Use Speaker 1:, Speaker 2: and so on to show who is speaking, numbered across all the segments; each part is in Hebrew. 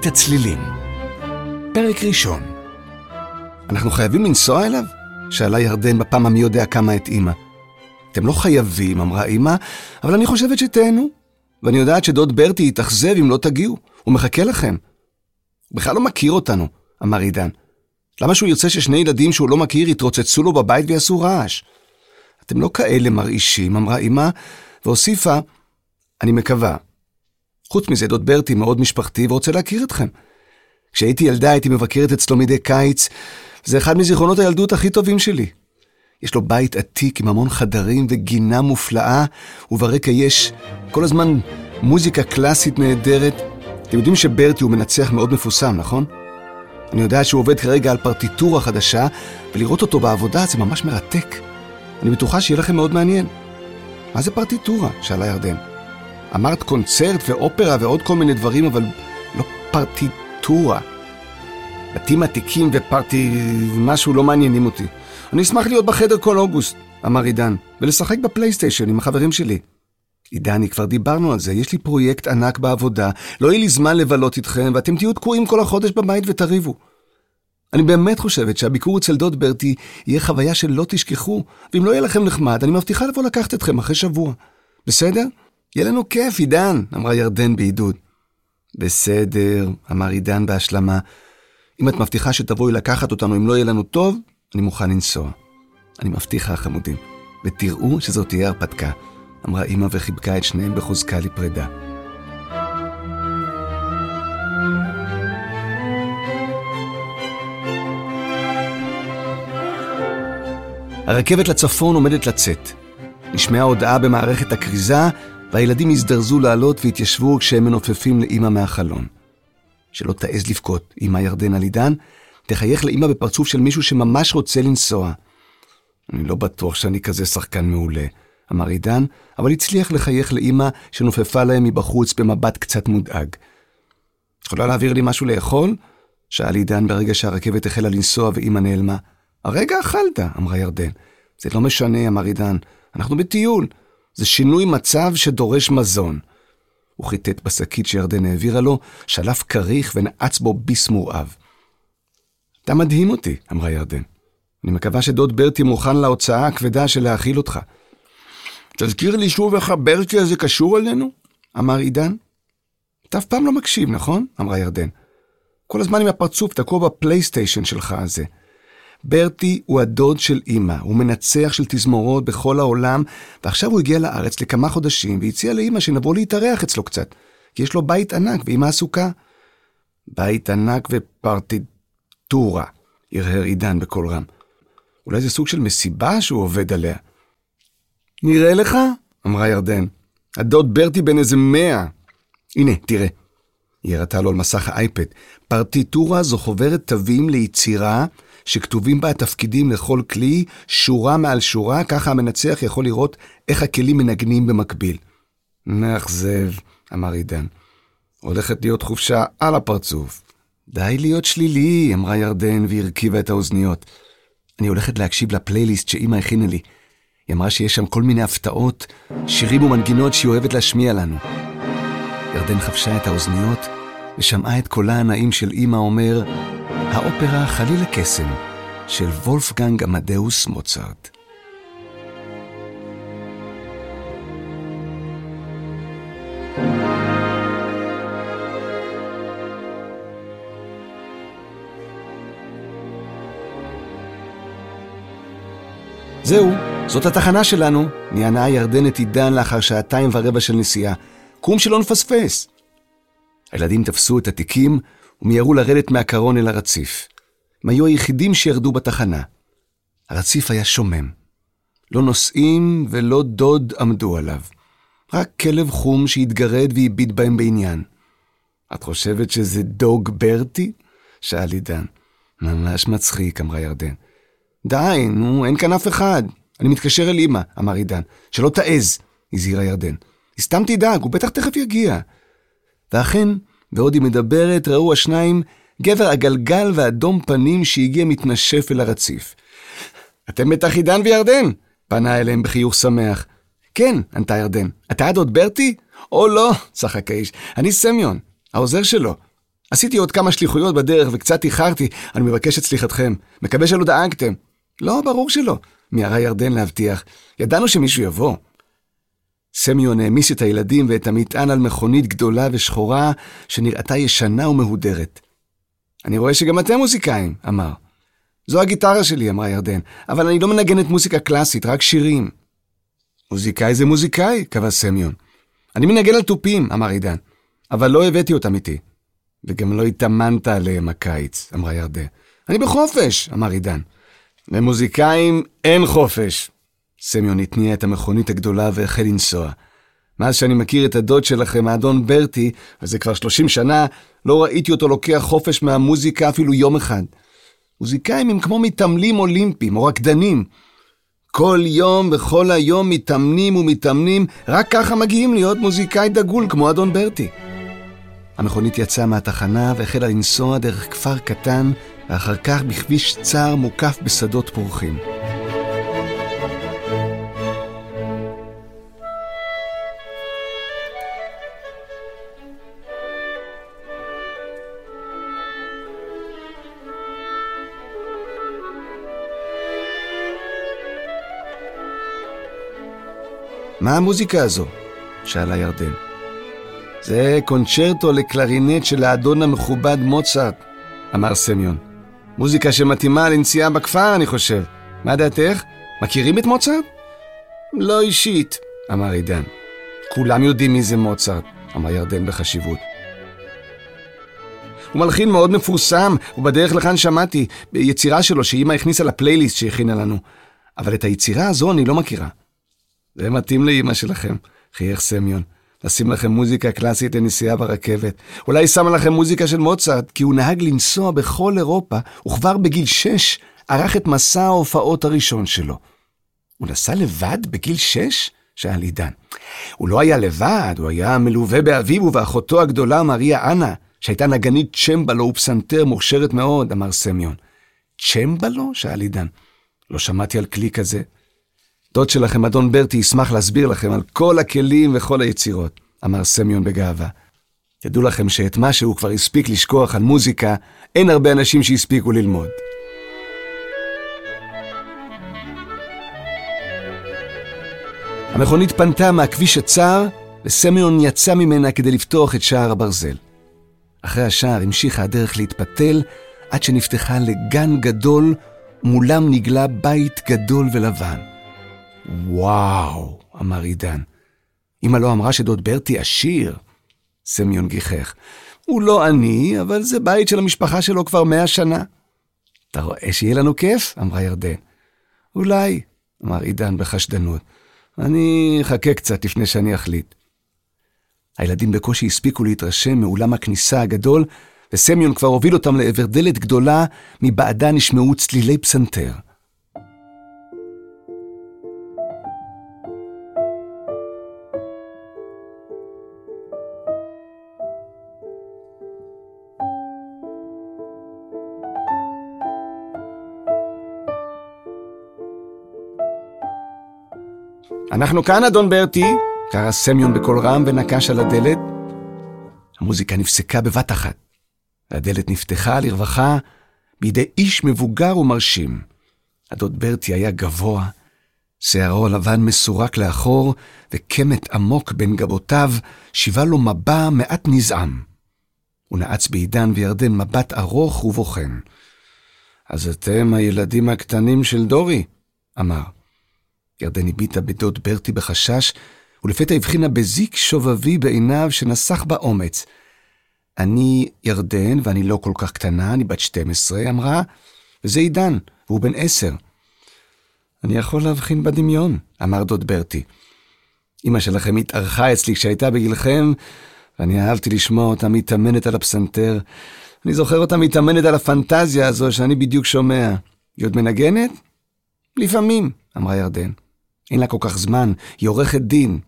Speaker 1: בית הצלילים. פרק ראשון. אנחנו חייבים לנסוע אליו? שאלה ירדן בפעם המי יודע כמה את אמא. אתם לא חייבים, אמרה אמא, אבל אני חושבת שתהנו. ואני יודעת שדוד ברטי יתאכזב אם לא תגיעו, הוא מחכה לכם. הוא בכלל לא מכיר אותנו, אמר עידן. למה שהוא ירצה ששני ילדים שהוא לא מכיר יתרוצצו לו בבית ויעשו רעש? אתם לא כאלה מרעישים, אמרה אמא, והוסיפה, אני מקווה. חוץ מזה, דוד ברטי מאוד משפחתי ורוצה להכיר אתכם. כשהייתי ילדה הייתי מבקרת אצלו מדי קיץ, זה אחד מזיכרונות הילדות הכי טובים שלי. יש לו בית עתיק עם המון חדרים וגינה מופלאה, וברקע יש כל הזמן מוזיקה קלאסית נהדרת. אתם יודעים שברטי הוא מנצח מאוד מפורסם, נכון? אני יודע שהוא עובד כרגע על פרטיטורה חדשה, ולראות אותו בעבודה זה ממש מרתק. אני בטוחה שיהיה לכם מאוד מעניין. מה זה פרטיטורה? שאלה ירדן. אמרת קונצרט ואופרה ועוד כל מיני דברים, אבל לא פרטיטורה. בתים עתיקים ופרטי... משהו לא מעניינים אותי. אני אשמח להיות בחדר כל אוגוסט, אמר עידן, ולשחק בפלייסטיישן עם החברים שלי. עידני, כבר דיברנו על זה, יש לי פרויקט ענק בעבודה, לא יהיה לי זמן לבלות איתכם, ואתם תהיו תקועים כל החודש בבית ותריבו. אני באמת חושבת שהביקור אצל דוד ברטי יהיה חוויה שלא תשכחו, ואם לא יהיה לכם נחמד, אני מבטיחה לבוא לקחת אתכם אחרי שבוע. בסדר? יהיה לנו כיף, עידן, אמרה ירדן בעידוד. בסדר, אמר עידן בהשלמה. אם את מבטיחה שתבואי לקחת אותנו אם לא יהיה לנו טוב, אני מוכן לנסוע. אני מבטיחה, חמודים, ותראו שזאת תהיה הרפתקה. אמרה אמא וחיבקה את שניהם בחוזקה לפרידה. הרכבת לצפון עומדת לצאת. נשמעה הודעה במערכת הכריזה, והילדים הזדרזו לעלות והתיישבו כשהם מנופפים לאמא מהחלון. שלא תעז לבכות, אמא ירדן על עידן, תחייך לאמא בפרצוף של מישהו שממש רוצה לנסוע. אני לא בטוח שאני כזה שחקן מעולה, אמר עידן, אבל הצליח לחייך לאמא שנופפה להם מבחוץ במבט קצת מודאג. יכולה להעביר לי משהו לאכול? שאל עידן ברגע שהרכבת החלה לנסוע ואמא נעלמה. הרגע אכלת, אמרה ירדן. זה לא משנה, אמר עידן, אנחנו בטיול. זה שינוי מצב שדורש מזון. הוא חיטט בשקית שירדן העבירה לו, שלף כריך ונעץ בו ביס מורעב. אתה מדהים אותי, אמרה ירדן. אני מקווה שדוד ברטי מוכן להוצאה הכבדה של להאכיל אותך. תזכיר לי שוב איך הברטי הזה קשור אלינו? אמר עידן. אתה אף פעם לא מקשיב, נכון? אמרה ירדן. כל הזמן עם הפרצוף תקוע בפלייסטיישן שלך הזה. ברטי הוא הדוד של אימא, הוא מנצח של תזמורות בכל העולם, ועכשיו הוא הגיע לארץ לכמה חודשים והציע לאימא שנבוא להתארח אצלו קצת, כי יש לו בית ענק ואימא עסוקה. בית ענק ופרטיטורה, הרהר עידן בקול רם. אולי זה סוג של מסיבה שהוא עובד עליה. נראה לך? אמרה ירדן. הדוד ברטי בן איזה מאה. הנה, תראה. היא הראתה לו על מסך האייפד. פרטיטורה זו חוברת תווים ליצירה שכתובים בה התפקידים לכל כלי, שורה מעל שורה, ככה המנצח יכול לראות איך הכלים מנגנים במקביל. מאכזב, אמר עידן. הולכת להיות חופשה על הפרצוף. די להיות שלילי, אמרה ירדן והרכיבה את האוזניות. אני הולכת להקשיב לפלייליסט שאימא הכינה לי. היא אמרה שיש שם כל מיני הפתעות, שירים ומנגינות שהיא אוהבת להשמיע לנו. ירדן חבשה את האוזניות ושמעה את קולה הנעים של אימא אומר, האופרה חליל הקסם של וולפגנג עמדאוס מוצרט. זהו, זאת התחנה שלנו, נענה ירדנת עידן לאחר שעתיים ורבע של נסיעה. קום שלא נפספס. הילדים תפסו את התיקים ומיהרו לרדת מהקרון אל הרציף. הם היו היחידים שירדו בתחנה. הרציף היה שומם. לא נוסעים ולא דוד עמדו עליו. רק כלב חום שהתגרד והביט בהם בעניין. את חושבת שזה דוג ברטי? שאל עידן. ממש מצחיק, אמרה ירדן. די, נו, אין כאן אף אחד. אני מתקשר אל אמא, אמר עידן. שלא תעז, הזהירה ירדן. היא סתם תדאג, הוא בטח תכף יגיע. ואכן, בעוד היא מדברת, ראו השניים גבר עגלגל ואדום פנים שהגיע מתנשף אל הרציף. אתם בטח עידן וירדן? פנה אליהם בחיוך שמח. כן, ענתה ירדן. אתה הדוד ברטי? או לא, צחק האיש. אני סמיון, העוזר שלו. עשיתי עוד כמה שליחויות בדרך וקצת איחרתי, אני מבקש את סליחתכם. מקווה שלא דאגתם. לא, ברור שלא. מיהרה ירדן להבטיח. ידענו שמישהו יבוא. סמיון העמיס את הילדים ואת המטען על מכונית גדולה ושחורה, שנראתה ישנה ומהודרת. אני רואה שגם אתם מוזיקאים, אמר. זו הגיטרה שלי, אמרה ירדן, אבל אני לא מנגנת מוזיקה קלאסית, רק שירים. מוזיקאי זה מוזיקאי, קבע סמיון. אני מנגן על תופים, אמר עידן, אבל לא הבאתי אותם איתי. וגם לא התאמנת עליהם הקיץ, אמרה ירדן. אני בחופש, אמר עידן. למוזיקאים אין חופש. סמיון התניע את המכונית הגדולה והחל לנסוע. מאז שאני מכיר את הדוד שלכם, האדון ברטי, וזה כבר 30 שנה, לא ראיתי אותו לוקח חופש מהמוזיקה אפילו יום אחד. מוזיקאים הם כמו מתעמלים אולימפיים או רקדנים. כל יום וכל היום מתאמנים ומתאמנים, רק ככה מגיעים להיות מוזיקאי דגול כמו אדון ברטי. המכונית יצאה מהתחנה והחלה לנסוע דרך כפר קטן, ואחר כך בכביש צר מוקף בשדות פורחים. מה המוזיקה הזו? שאלה ירדן. זה קונצ'רטו לקלרינט של האדון המכובד מוצרט, אמר סמיון. מוזיקה שמתאימה לנסיעה בכפר, אני חושב. מה דעתך? מכירים את מוצרט? לא אישית, אמר עידן. כולם יודעים מי זה מוצרט, אמר ירדן בחשיבות. הוא מלחין מאוד מפורסם, ובדרך לכאן שמעתי, ביצירה שלו שאימא הכניסה לפלייליסט שהכינה לנו. אבל את היצירה הזו אני לא מכירה. זה מתאים לאימא שלכם, חייך סמיון. לשים לכם מוזיקה קלאסית לנסיעה ברכבת. אולי שמה לכם מוזיקה של מוצרט, כי הוא נהג לנסוע בכל אירופה, וכבר בגיל שש ערך את מסע ההופעות הראשון שלו. הוא נסע לבד בגיל שש? שאל עידן. הוא לא היה לבד, הוא היה מלווה באביו ובאחותו הגדולה מריה אנה, שהייתה נגנית צ'מבלו ופסנתר מוכשרת מאוד, אמר סמיון. צ'מבלו? שאל עידן. לא שמעתי על כלי כזה. דוד שלכם, אדון ברטי, ישמח להסביר לכם על כל הכלים וכל היצירות, אמר סמיון בגאווה. תדעו לכם שאת מה שהוא כבר הספיק לשכוח על מוזיקה, אין הרבה אנשים שהספיקו ללמוד. המכונית פנתה מהכביש הצר, וסמיון יצא ממנה כדי לפתוח את שער הברזל. אחרי השער המשיכה הדרך להתפתל, עד שנפתחה לגן גדול, מולם נגלה בית גדול ולבן. וואו, אמר עידן. אמא לא אמרה שדוד ברטי עשיר? סמיון גיחך. הוא לא עני, אבל זה בית של המשפחה שלו כבר מאה שנה. אתה רואה שיהיה לנו כיף? אמרה ירדן. אולי, אמר עידן בחשדנות. אני אחכה קצת לפני שאני אחליט. הילדים בקושי הספיקו להתרשם מאולם הכניסה הגדול, וסמיון כבר הוביל אותם לעבר דלת גדולה, מבעדה נשמעו צלילי פסנתר. אנחנו כאן, אדון ברטי, קרא סמיון בקול רם ונקש על הדלת. המוזיקה נפסקה בבת אחת. והדלת נפתחה לרווחה בידי איש מבוגר ומרשים. הדוד ברטי היה גבוה, שערו הלבן מסורק לאחור, וקמת עמוק בין גבותיו שיבה לו מבע מעט נזעם. הוא נעץ בעידן וירדן מבט ארוך ובוחן. אז אתם הילדים הקטנים של דורי, אמר. ירדן הביטה בדוד ברטי בחשש, ולפתע הבחינה בזיק שובבי בעיניו שנסח בה אומץ. אני ירדן, ואני לא כל כך קטנה, אני בת 12, אמרה, וזה עידן, והוא בן עשר. אני יכול להבחין בדמיון, אמר דוד ברטי. אמא שלכם התארחה אצלי כשהייתה בגילכם, ואני אהבתי לשמוע אותה מתאמנת על הפסנתר. אני זוכר אותה מתאמנת על הפנטזיה הזו שאני בדיוק שומע. היא עוד מנגנת? לפעמים, אמרה ירדן. אין לה כל כך זמן, היא עורכת דין.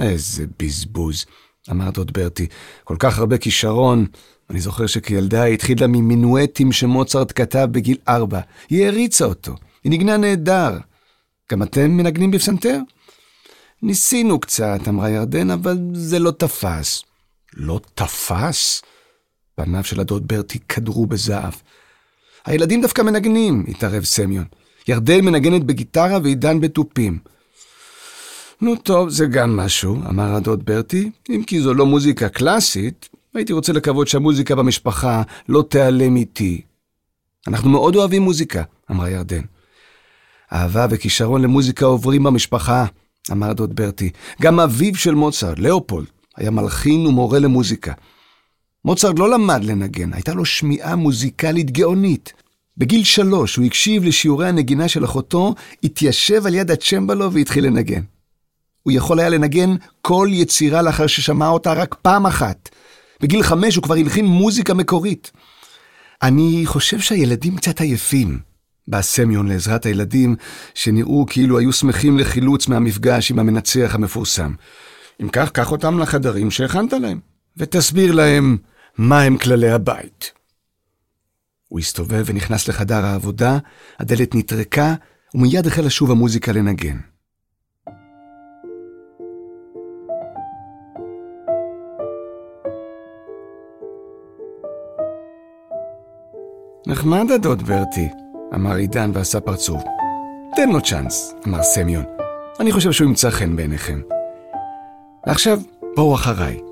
Speaker 1: איזה בזבוז, אמר דוד ברטי. כל כך הרבה כישרון. אני זוכר שכילדה היא התחילה ממינואטים שמוצרט כתב בגיל ארבע. היא העריצה אותו. היא נגנה נהדר. גם אתם מנגנים בפסנתר? ניסינו קצת, אמרה ירדן, אבל זה לא תפס. לא תפס? פניו של הדוד ברטי קדרו בזהב. הילדים דווקא מנגנים, התערב סמיון. ירדן מנגנת בגיטרה ועידן בתופים. נו טוב, זה גם משהו, אמר הדוד ברטי, אם כי זו לא מוזיקה קלאסית, הייתי רוצה לקוות שהמוזיקה במשפחה לא תיעלם איתי. אנחנו מאוד אוהבים מוזיקה, אמרה ירדן. אהבה וכישרון למוזיקה עוברים במשפחה, אמר דוד ברטי. גם אביו של מוצרט, לאופולד, היה מלחין ומורה למוזיקה. מוצרט לא למד לנגן, הייתה לו שמיעה מוזיקלית גאונית. בגיל שלוש הוא הקשיב לשיעורי הנגינה של אחותו, התיישב על יד הצ'מבלו והתחיל לנגן. הוא יכול היה לנגן כל יצירה לאחר ששמע אותה רק פעם אחת. בגיל חמש הוא כבר הלחין מוזיקה מקורית. אני חושב שהילדים קצת עייפים, בא סמיון לעזרת הילדים, שנראו כאילו היו שמחים לחילוץ מהמפגש עם המנצח המפורסם. אם כך, קח אותם לחדרים שהכנת להם, ותסביר להם מהם כללי הבית. הוא הסתובב ונכנס לחדר העבודה, הדלת נטרקה, ומיד החלה שוב המוזיקה לנגן. נחמד הדוד ברטי, אמר עידן ועשה פרצוף. תן לו צ'אנס, אמר סמיון. אני חושב שהוא ימצא חן בעיניכם. ועכשיו, בואו אחריי.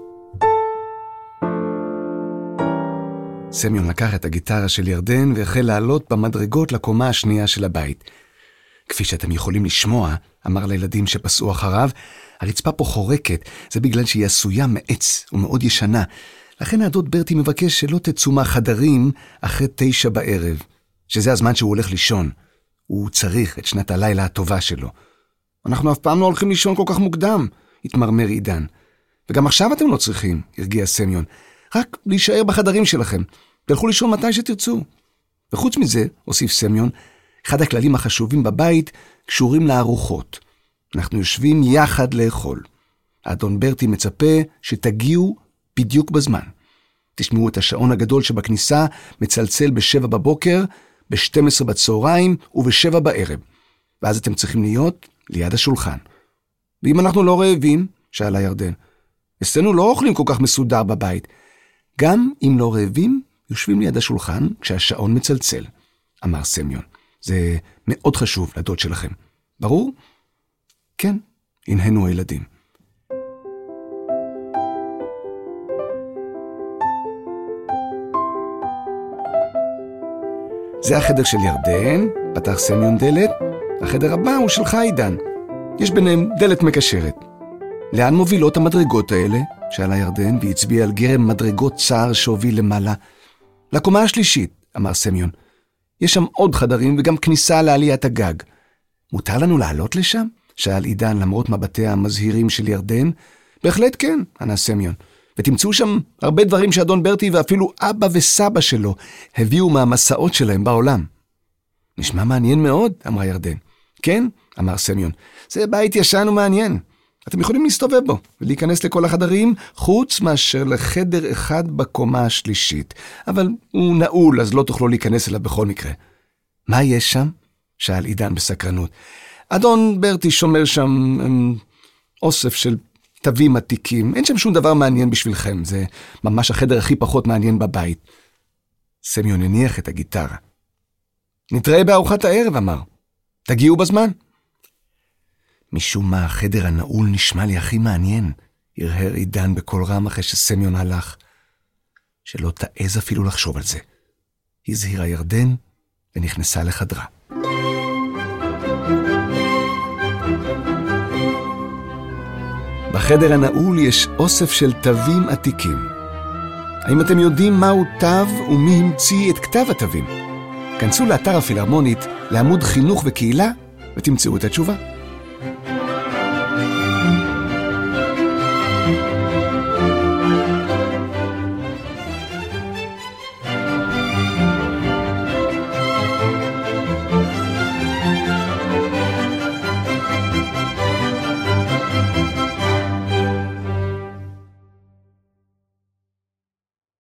Speaker 1: סמיון לקח את הגיטרה של ירדן והחל לעלות במדרגות לקומה השנייה של הבית. כפי שאתם יכולים לשמוע, אמר לילדים שפסעו אחריו, הרצפה פה חורקת, זה בגלל שהיא עשויה מעץ ומאוד ישנה. לכן הדוד ברטי מבקש שלא תצאו מהחדרים אחרי תשע בערב, שזה הזמן שהוא הולך לישון. הוא צריך את שנת הלילה הטובה שלו. אנחנו אף פעם לא הולכים לישון כל כך מוקדם, התמרמר עידן. וגם עכשיו אתם לא צריכים, הרגיע סמיון. רק להישאר בחדרים שלכם. תלכו לישון מתי שתרצו. וחוץ מזה, הוסיף סמיון, אחד הכללים החשובים בבית קשורים לארוחות. אנחנו יושבים יחד לאכול. האדון ברטי מצפה שתגיעו בדיוק בזמן. תשמעו את השעון הגדול שבכניסה מצלצל בשבע בבוקר, ב-12 בצהריים וב-7 בערב. ואז אתם צריכים להיות ליד השולחן. ואם אנחנו לא רעבים, שאלה ירדן, אצלנו לא אוכלים כל כך מסודר בבית. גם אם לא רעבים, יושבים ליד השולחן כשהשעון מצלצל, אמר סמיון. זה מאוד חשוב לדוד שלכם. ברור? כן, הנהנו הילדים. זה החדר של ירדן, פתח סמיון דלת, החדר הבא הוא שלך, עידן. יש ביניהם דלת מקשרת. לאן מובילות המדרגות האלה? שאלה ירדן, והצביע על גרם מדרגות צר שהוביל למעלה. לקומה השלישית, אמר סמיון. יש שם עוד חדרים וגם כניסה לעליית הגג. מותר לנו לעלות לשם? שאל עידן למרות מבטיה המזהירים של ירדן. בהחלט כן, ענה סמיון. ותמצאו שם הרבה דברים שאדון ברטי ואפילו אבא וסבא שלו הביאו מהמסעות שלהם בעולם. נשמע מעניין מאוד, אמרה ירדן. כן, אמר סמיון, זה בית ישן ומעניין. אתם יכולים להסתובב בו ולהיכנס לכל החדרים, חוץ מאשר לחדר אחד בקומה השלישית. אבל הוא נעול, אז לא תוכלו להיכנס אליו בכל מקרה. מה יש שם? שאל עידן בסקרנות. אדון ברטי שומר שם אמ, אוסף של תווים עתיקים, אין שם שום דבר מעניין בשבילכם, זה ממש החדר הכי פחות מעניין בבית. סמיון הניח את הגיטרה. נתראה בארוחת הערב, אמר. תגיעו בזמן. משום מה החדר הנעול נשמע לי הכי מעניין, הרהר עידן בקול רם אחרי שסמיון הלך. שלא תעז אפילו לחשוב על זה. הזהירה ירדן ונכנסה לחדרה. בחדר הנעול יש אוסף של תווים עתיקים. האם אתם יודעים מהו תו ומי המציא את כתב התווים? כנסו לאתר הפילהרמונית, לעמוד חינוך וקהילה, ותמצאו את התשובה.